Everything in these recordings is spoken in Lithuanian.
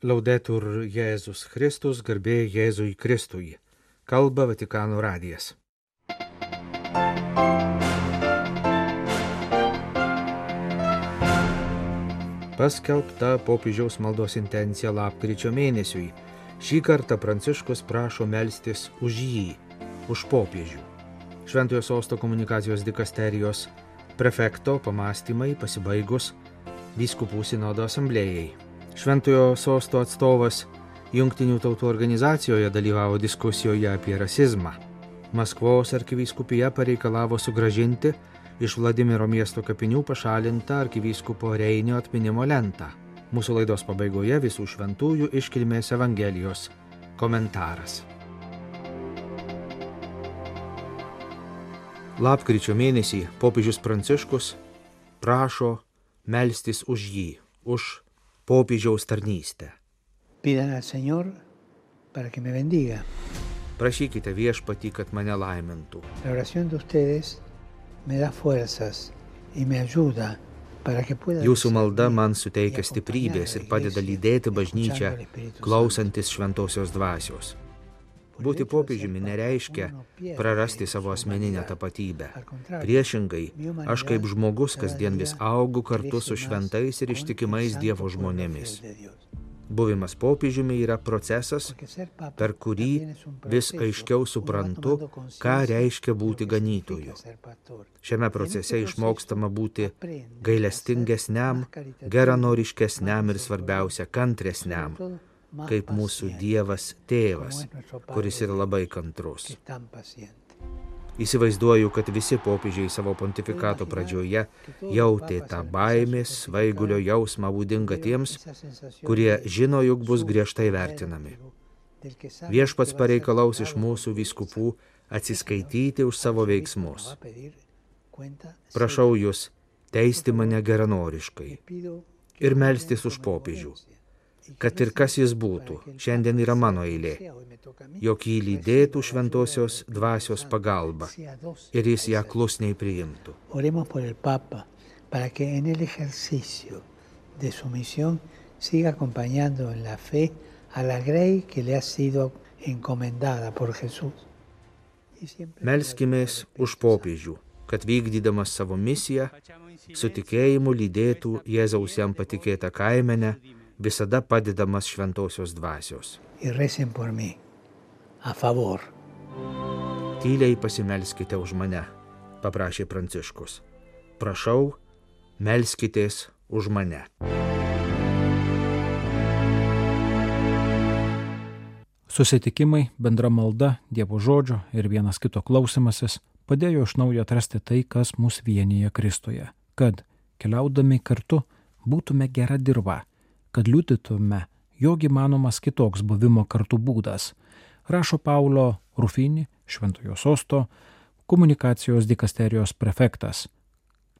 Laudetur Jėzus Kristus, garbė Jėzui Kristui. Kalba Vatikano radijas. Paskelbta popiežiaus maldos intencija lapkričio mėnesiui. Šį kartą Pranciškus prašo melstis už jį, už popiežių. Šventojo sosto komunikacijos dikasterijos prefekto pamastymai pasibaigus vyskupų sinodo asamblėjai. Šventojo sosto atstovas Junktinių tautų organizacijoje dalyvavo diskusijoje apie rasizmą. Maskvos arkivyskupija pareikalavo sugražinti iš Vladimiro miesto kapinių pašalintą arkivyskupo Reinio atminimo lentą. Mūsų laidos pabaigoje visų šventųjų iškilmės Evangelijos komentaras. Lapkričio mėnesį popiežius Pranciškus prašo melstis už jį, už popiežiaus tarnystę. Prašykite viešpatį, kad mane laimintų. Jūsų malda man suteikia stiprybės ir padeda lydėti bažnyčią, klausantis šventosios dvasios. Būti popiežiumi nereiškia prarasti savo asmeninę tapatybę. Priešingai, aš kaip žmogus kasdien vis augu kartu su šventais ir ištikimais Dievo žmonėmis. Buvimas popiežiumi yra procesas, per kurį vis aiškiau suprantu, ką reiškia būti ganytoju. Šiame procese išmokstama būti gailestingesniam, geranoriškesniam ir svarbiausia kantresniam, kaip mūsų Dievas tėvas, kuris yra labai kantrus. Įsivaizduoju, kad visi popiežiai savo pontifikato pradžioje jautė tą baimės, svaigulio jausmą būdingą tiems, kurie žino, jog bus griežtai vertinami. Viešpats pareikalaus iš mūsų vyskupų atsiskaityti už savo veiksmus. Prašau jūs teisti mane geranoriškai ir melstis už popiežių kad ir kas jis būtų, šiandien yra mano eilė, jog jį lydėtų šventosios dvasios pagalba ir jis ją klusniai priimtų. Siga acompañando en la fe a la grey que le ha sido encomendada por Jesús. Melskimės už popiežių, kad vykdydamas savo misiją, su tikėjimu lydėtų Jėzaus jam patikėtą kaimenę, visada padedamas šventosios dvasios. Y recen por mí, a favor. Tyliai pasimelskite už mane, paprašė Pranciškus. Prašau, melskitės už mane. Susitikimai, bendra malda, Dievo žodžio ir vienas kito klausimasis padėjo iš naujo atrasti tai, kas mus vienyje Kristuje, kad keliaudami kartu būtume gera dirba, kad liudytume, jog įmanomas kitoks buvimo kartu būdas, rašo Paulo Rufini, Šventojo sosto, komunikacijos dikasterijos prefektas,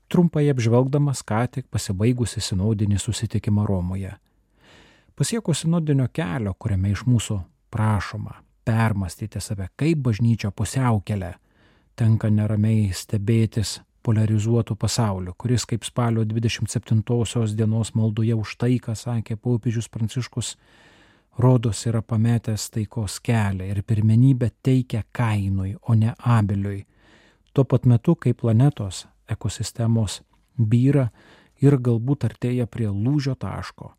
trumpai apžvelgdamas ką tik pasibaigusi sinodinį susitikimą Romoje. Pasiekus sinodinio kelio, kuriame iš mūsų prašoma permastyti save kaip bažnyčia pusiaukelė, tenka neramiai stebėtis polarizuotų pasauliu, kuris kaip spalio 27 dienos maldoje už taiką sakė popiežius Pranciškus, rodos yra pametęs taikos kelią ir pirmenybę teikia kainui, o ne abeliui. Tuo pat metu, kai planetos ekosistemos byra ir galbūt artėja prie lūžio taško.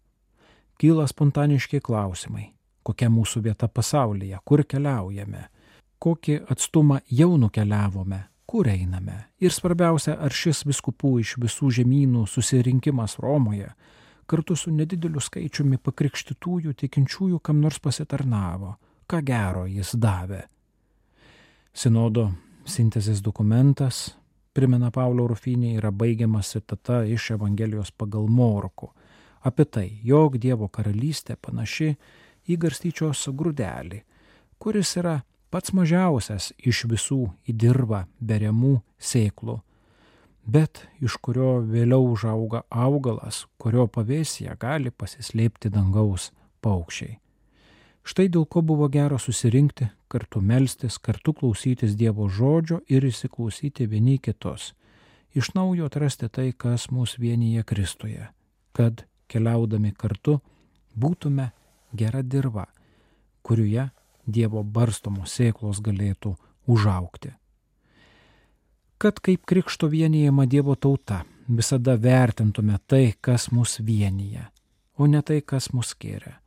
Kyla spontaniški klausimai, kokia mūsų vieta pasaulyje, kur keliaujame, kokį atstumą jau nukeliavome, kur einame. Ir svarbiausia, ar šis viskupų iš visų žemynų susirinkimas Romoje kartu su nedideliu skaičiumi pakrikštytųjų tikinčiųjų kam nors pasitarnavo, ką gero jis davė. Sinodo sintezės dokumentas, primena Paulo Rufinė, yra baigiamas citata iš Evangelijos pagal Morku apie tai, jog Dievo karalystė panaši į garstyčios grūdelį, kuris yra pats mažiausias iš visų į dirbą beriamų sėklų, bet iš kurio vėliau užauga augalas, kurio pavėsija gali pasislėpti dangaus paukščiai. Štai dėl ko buvo gera susirinkti, kartu melstis, kartu klausytis Dievo žodžio ir įsiklausyti vieni kitus, iš naujo atrasti tai, kas mūsų vienyje Kristuje, kad keliaudami kartu būtume gera dirba, kurioje Dievo barstomos sėklos galėtų užaukti. Kad kaip krikšto vienijama Dievo tauta visada vertintume tai, kas mus vienyje, o ne tai, kas mus skiria.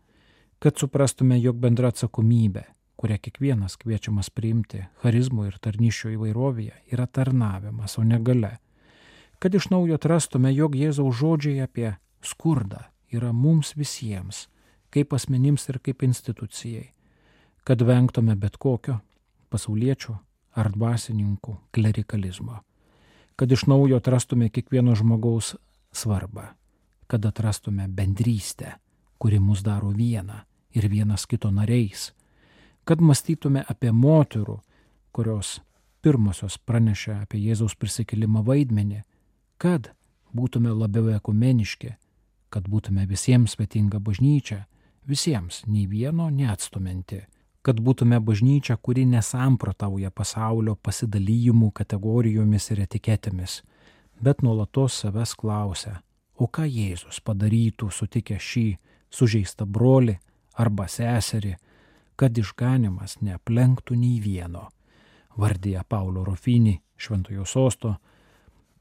Kad suprastume, jog bendra atsakomybė, kurią kiekvienas kviečiamas priimti charizmų ir tarnyšio įvairovėje, yra tarnavimas, o ne gale. Kad iš naujo atrastume, jog Jėzaus žodžiai apie skurdą yra mums visiems, kaip asmenims ir kaip institucijai kad vengtume bet kokio pasaulietčio ar dvasininkų klerikalizmo, kad iš naujo atrastume kiekvieno žmogaus svarbą, kad atrastume bendrystę, kuri mus daro vieną ir vienas kito nariais, kad mąstytume apie moterų, kurios pirmosios pranešė apie Jėzaus prisikelimą vaidmenį, kad būtume labiau ekumeniški, kad būtume visiems svetinga bažnyčia, visiems nei vieno neatstuminti, kad būtume bažnyčia, kuri nesamprotauja pasaulio pasidalyjimų kategorijomis ir etiketėmis, bet nuolatos savęs klausia, o ką Jėzus padarytų sutikę šį sužeistą brolį arba seserį, kad išganimas neaplenktų nei vieno, vardėja Paulo Rofinį, Šventojo sosto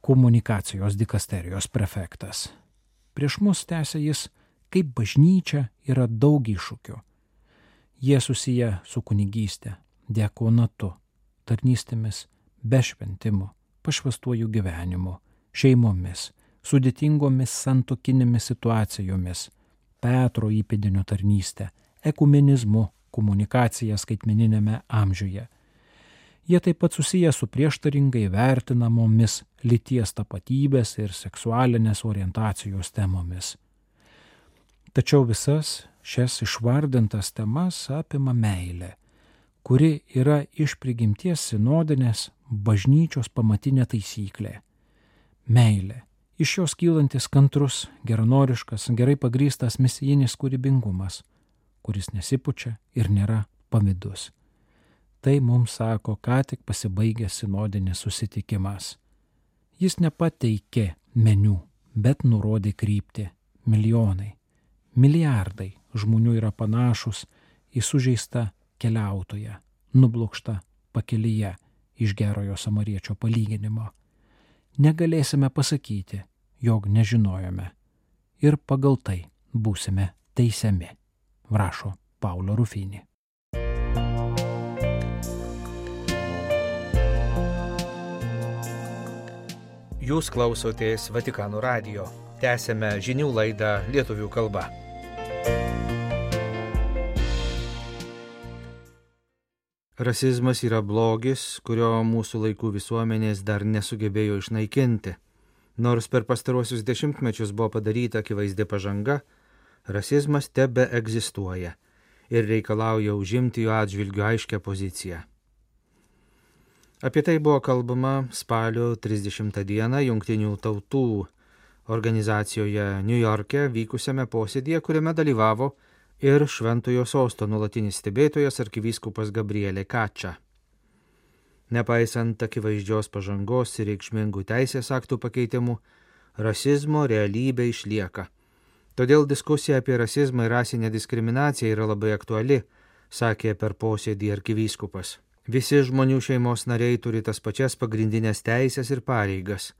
komunikacijos dikasterijos prefektas. Prieš mus tęsia jis, kaip bažnyčia yra daug iššūkių Jie susiję su kunigystė, diakonatu, tarnystėmis, be šventimų, pašvestuoju gyvenimu, šeimomis, sudėtingomis santokinėmis situacijomis, Petro įpėdinio tarnystė, ekumenizmu, komunikacija skaitmeninėme amžiuje. Jie taip pat susiję su prieštaringai vertinamomis lyties tapatybės ir seksualinės orientacijos temomis. Tačiau visas šias išvardintas temas apima meilė, kuri yra iš prigimties sinodinės bažnyčios pamatinė taisyklė. Meilė. Iš jos kylantis kantrus, geranoriškas, gerai pagrystas misijinis kūrybingumas, kuris nesipučia ir nėra pamidus. Tai mums sako ką tik pasibaigęs sinodinis susitikimas. Jis nepateikė meniu, bet nurodė kryptį - milijonai, milijardai žmonių yra panašus į sužeistą keliautoją, nublokštą pakelyje iš gerojo samariečio palyginimo. Negalėsime pasakyti, jog nežinojome ir pagal tai būsime teisiami, rašo Paulo Rufinį. Jūs klausotės Vatikano radio. Tęsėme žinių laidą lietuvių kalba. Rasizmas yra blogis, kurio mūsų laikų visuomenės dar nesugebėjo išnaikinti. Nors per pastaruosius dešimtmečius buvo padaryta akivaizdi pažanga, rasizmas tebe egzistuoja ir reikalauja užimti jo atžvilgiu aiškę poziciją. Apie tai buvo kalbama spalio 30 dieną Junktinių tautų organizacijoje New York'e vykusiame posėdėje, kuriame dalyvavo ir Šventojo sosto nulatinis stebėtojas arkivyskupas Gabrielė Kačia. Nepaisant akivaizdžios pažangos ir reikšmingų teisės aktų pakeitimų, rasizmo realybė išlieka. Todėl diskusija apie rasizmą ir rasinę diskriminaciją yra labai aktuali, sakė per posėdį arkivyskupas. Visi žmonių šeimos nariai turi tas pačias pagrindinės teisės ir pareigas,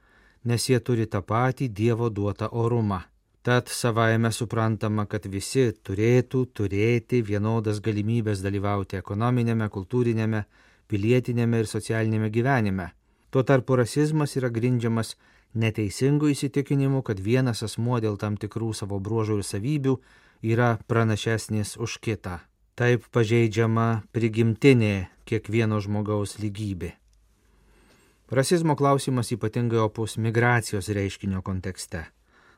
nes jie turi tą patį Dievo duotą orumą. Tad savaime suprantama, kad visi turėtų turėti vienodas galimybės dalyvauti ekonominėme, kultūrinėme, pilietinėme ir socialinėme gyvenime. Tuo tarpu rasizmas yra grindžiamas neteisingų įsitikinimų, kad vienas asmuo dėl tam tikrų savo bruožų ir savybių yra pranašesnis už kitą. Taip pažeidžiama prigimtinė kiekvieno žmogaus lygybė. Rasizmo klausimas ypatingai opus migracijos reiškinio kontekste.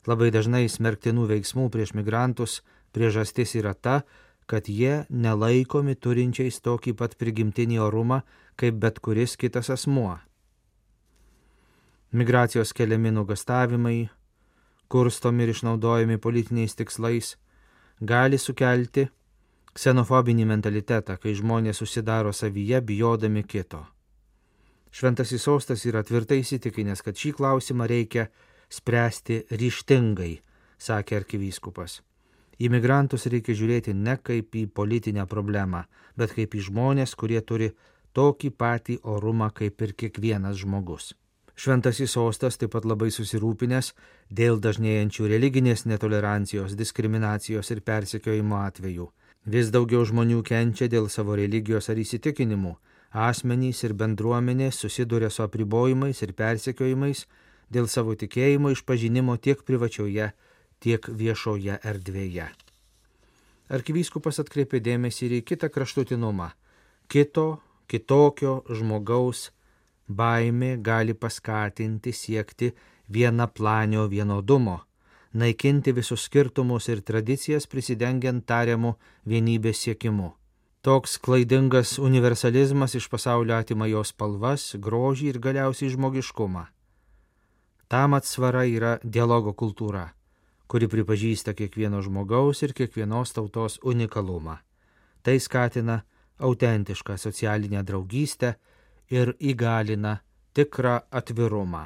Labai dažnai smerktinų veiksmų prieš migrantus priežastis yra ta, kad jie nelaikomi turinčiais tokį pat prigimtinį orumą kaip bet kuris kitas asmuo. Migracijos keliami nugastavimai, kurstomi ir išnaudojami politiniais tikslais, gali sukelti ksenofobinį mentalitetą, kai žmonės susidaro savyje bijodami kito. Šventasis sostas yra tvirtai įsitikinęs, kad šį klausimą reikia spręsti ryštingai, sakė arkivyskupas. Imigrantus reikia žiūrėti ne kaip į politinę problemą, bet kaip į žmonės, kurie turi tokį patį orumą kaip ir kiekvienas žmogus. Šventasis sostas taip pat labai susirūpinęs dėl dažnėjančių religinės netolerancijos, diskriminacijos ir persekiojimo atvejų. Vis daugiau žmonių kenčia dėl savo religijos ar įsitikinimų. Asmenys ir bendruomenės susiduria su apribojimais ir persekiojimais dėl savo tikėjimo išpažinimo tiek privačioje, tiek viešoje erdvėje. Arkivyskupas atkreipė dėmesį ir į kitą kraštutinumą - kito, kitokio žmogaus baimė gali paskatinti siekti vienaplanio vienodumo naikinti visus skirtumus ir tradicijas prisidengiant tariamu vienybės siekimu. Toks klaidingas universalizmas iš pasaulio atima jos spalvas, grožį ir galiausiai žmogiškumą. Tam atsvara yra dialogo kultūra, kuri pripažįsta kiekvieno žmogaus ir kiekvienos tautos unikalumą. Tai skatina autentišką socialinę draugystę ir įgalina tikrą atvirumą.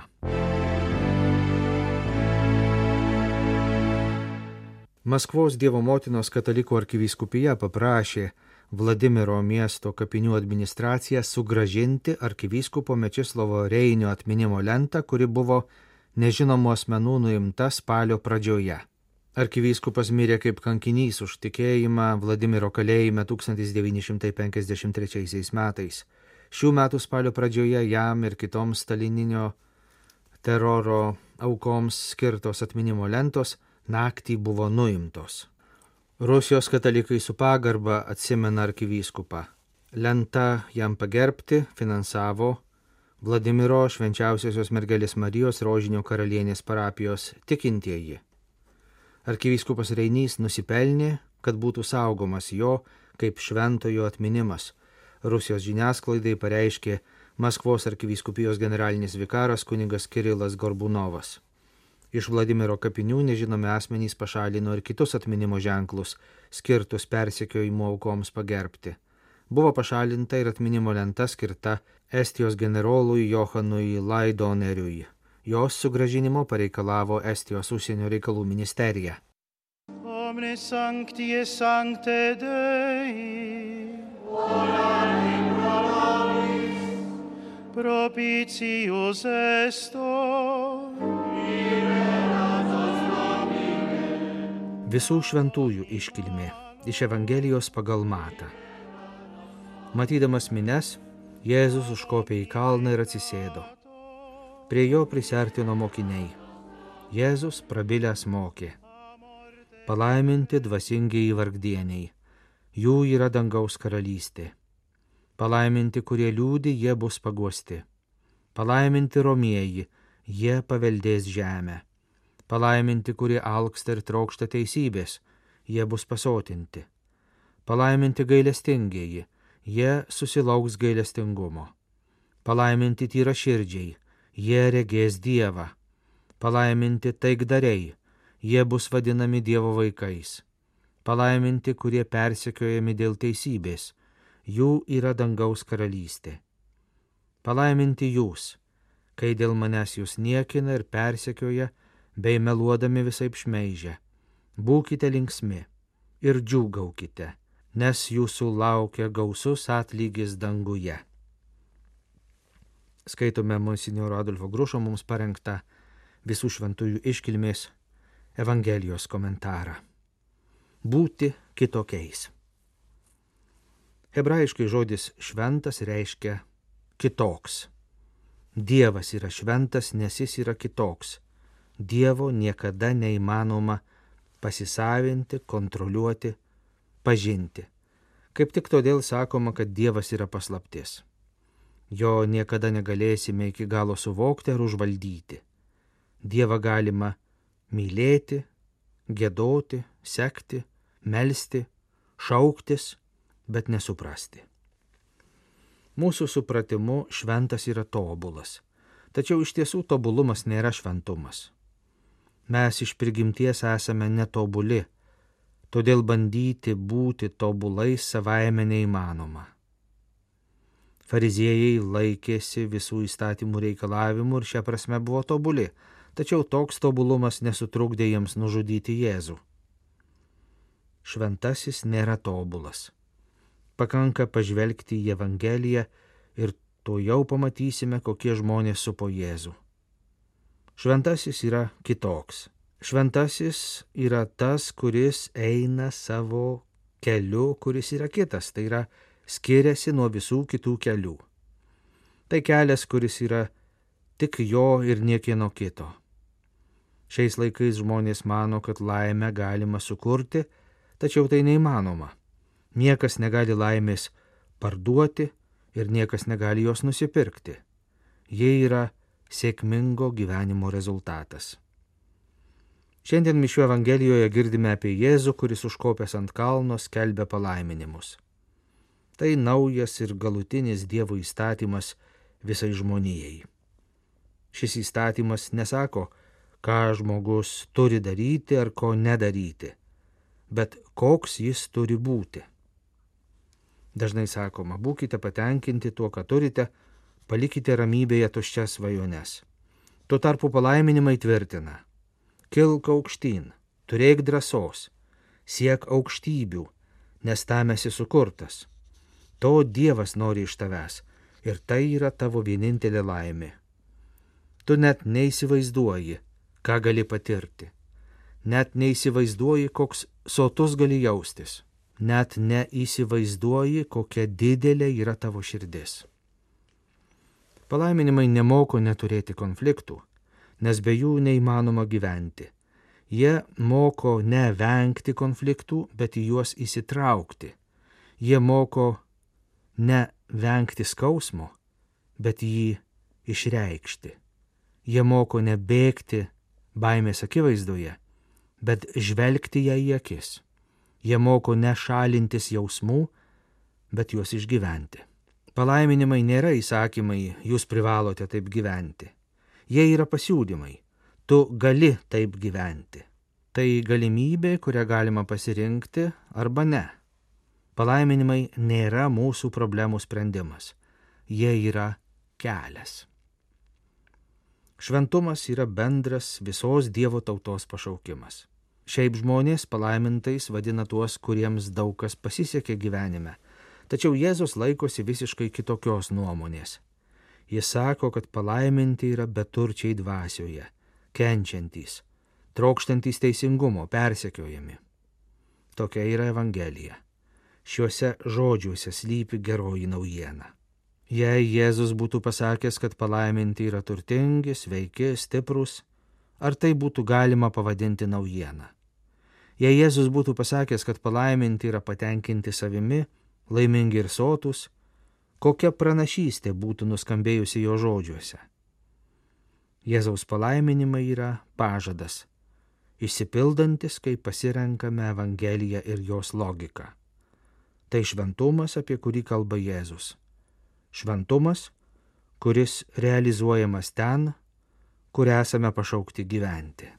Maskvos Dievo motinos katalikų arkivyskupija paprašė Vladimiro miesto kapinių administraciją sugražinti arkivyskupo Mečislovo Reinio atminimo lentą, kuri buvo nežinomų asmenų nuimta spalio pradžioje. Arkivyskupas mirė kaip kankinys už tikėjimą Vladimiro kalėjime 1953 metais. Šių metų spalio pradžioje jam ir kitoms stalininio teroro aukoms skirtos atminimo lentos naktį buvo nuimtos. Rusijos katalikai su pagarba atsimena arkivyskupą. Lenta jam pagerbti finansavo Vladimiro švenčiausiosios mergelės Marijos rožinio karalienės parapijos tikintieji. Arkivyskupas Reinys nusipelnė, kad būtų saugomas jo kaip šventojo atminimas. Rusijos žiniasklaidai pareiškė Maskvos arkivyskupijos generalinis vikaras kunigas Kirilas Gorbunovas. Iš Vladimiro kapinių nežinomi asmenys pašalino ir kitus atminimo ženklus, skirtus persekiojimo aukoms pagerbti. Buvo pašalinta ir atminimo lenta skirta Estijos generolui Johanui Laidoneriui. Jos sugražinimo pareikalavo Estijos užsienio reikalų ministerija. Omne sanctie sancte Dei. Propitius esto. Visų šventųjų iškilmė iš Evangelijos pagal Matą. Matydamas mines, Jėzus užkopė į kalną ir atsisėdo. Prie jo prisertino mokiniai. Jėzus prabilęs mokė. Palaiminti dvasingiai vargdieniai, jų yra dangaus karalystė. Palaiminti, kurie liūdi, jie bus paguosti. Palaiminti romieji, jie paveldės žemę. Palaiminti, kurie alksta ir trokšta teisybės, jie bus pasotinti. Palaiminti gailestingieji, jie susilauks gailestingumo. Palaiminti tyra širdžiai, jie regės Dievą. Palaiminti taikdariai, jie bus vadinami Dievo vaikais. Palaiminti, kurie persekiojami dėl teisybės, jų yra dangaus karalystė. Palaiminti jūs, kai dėl manęs jūs niekina ir persekioja, bei meluodami visai šmeižia. Būkite linksmi ir džiūgaukite, nes jūsų laukia gausus atlygis danguje. Skaitome Monsignoro Adolfo Grušo mums parengtą visų šventųjų iškilmės Evangelijos komentarą. Būti kitokiais. Hebrajiškai žodis šventas reiškia kitoks. Dievas yra šventas, nes jis yra kitoks Dievo niekada neįmanoma pasisavinti, kontroliuoti, pažinti. Kaip tik todėl sakoma, kad Dievas yra paslaptis. Jo niekada negalėsime iki galo suvokti ar užvaldyti. Dievą galima mylėti, gėdoti, sekti, melstį, šauktis, bet nesuprasti. Mūsų supratimu šventas yra tobulas, tačiau iš tiesų tobulumas nėra šventumas. Mes iš prigimties esame netobuli, todėl bandyti būti tobulais savaime neįmanoma. Fariziejai laikėsi visų įstatymų reikalavimų ir šią prasme buvo tobuli, tačiau toks tobulumas nesutrukdė jiems nužudyti Jėzų. šventasis nėra tobulas. Pakanka pažvelgti į Evangeliją ir to jau pamatysime, kokie žmonės supo Jėzų. Šventasis yra kitoks. Šventasis yra tas, kuris eina savo keliu, kuris yra kitas, tai yra skiriasi nuo visų kitų kelių. Tai kelias, kuris yra tik jo ir niekieno kito. Šiais laikais žmonės mano, kad laimę galima sukurti, tačiau tai neįmanoma. Niekas negali laimės parduoti ir niekas negali jos nusipirkti. Jie yra sėkmingo gyvenimo rezultatas. Šiandien Mišių Evangelijoje girdime apie Jėzų, kuris užkopęs ant kalno skelbia palaiminimus. Tai naujas ir galutinis Dievo įstatymas visai žmonijai. Šis įstatymas nesako, ką žmogus turi daryti ar ko nedaryti, bet koks jis turi būti. Dažnai sakoma, būkite patenkinti tuo, ką turite, palikite ramybėje tuščias svajones. Tuo tarpu palaiminimai tvirtina, kilk aukštyn, turėk drąsos, siek aukštybių, nes tam esi sukurtas. To Dievas nori iš tavęs ir tai yra tavo vienintelė laimė. Tu net neįsivaizduoji, ką gali patirti. Net neįsivaizduoji, koks sotus gali jaustis. Net neįsivaizduoji, kokia didelė yra tavo širdis. Palaiminimai nemoko neturėti konfliktų, nes be jų neįmanoma gyventi. Jie moko ne vengti konfliktų, bet į juos įsitraukti. Jie moko ne vengti skausmo, bet jį išreikšti. Jie moko nebėgti baimės akivaizdoje, bet žvelgti ją į akis. Jie moko nešalintis jausmų, bet juos išgyventi. Palaiminimai nėra įsakymai, jūs privalote taip gyventi. Jie yra pasiūlymai. Tu gali taip gyventi. Tai galimybė, kurią galima pasirinkti arba ne. Palaiminimai nėra mūsų problemų sprendimas. Jie yra kelias. Šventumas yra bendras visos Dievo tautos pašaukimas. Šiaip žmonės palaimintais vadina tuos, kuriems daug kas pasisekė gyvenime. Tačiau Jėzus laikosi visiškai kitokios nuomonės. Jis sako, kad palaiminti yra beturčiai dvasioje, kenčiantys, trokštantys teisingumo, persekiojami. Tokia yra Evangelija. Šiuose žodžiuose slypi geroji naujiena. Jei Jėzus būtų pasakęs, kad palaiminti yra turtingi, sveiki, stiprus, ar tai būtų galima pavadinti naujieną? Jei Jėzus būtų pasakęs, kad palaiminti yra patenkinti savimi, laimingi ir sotus, kokia pranašystė būtų nuskambėjusi jo žodžiuose? Jėzaus palaiminimai yra pažadas, išsipildantis, kai pasirenkame Evangeliją ir jos logiką. Tai šventumas, apie kurį kalba Jėzus šventumas, kuris realizuojamas ten, kur esame pašaukti gyventi.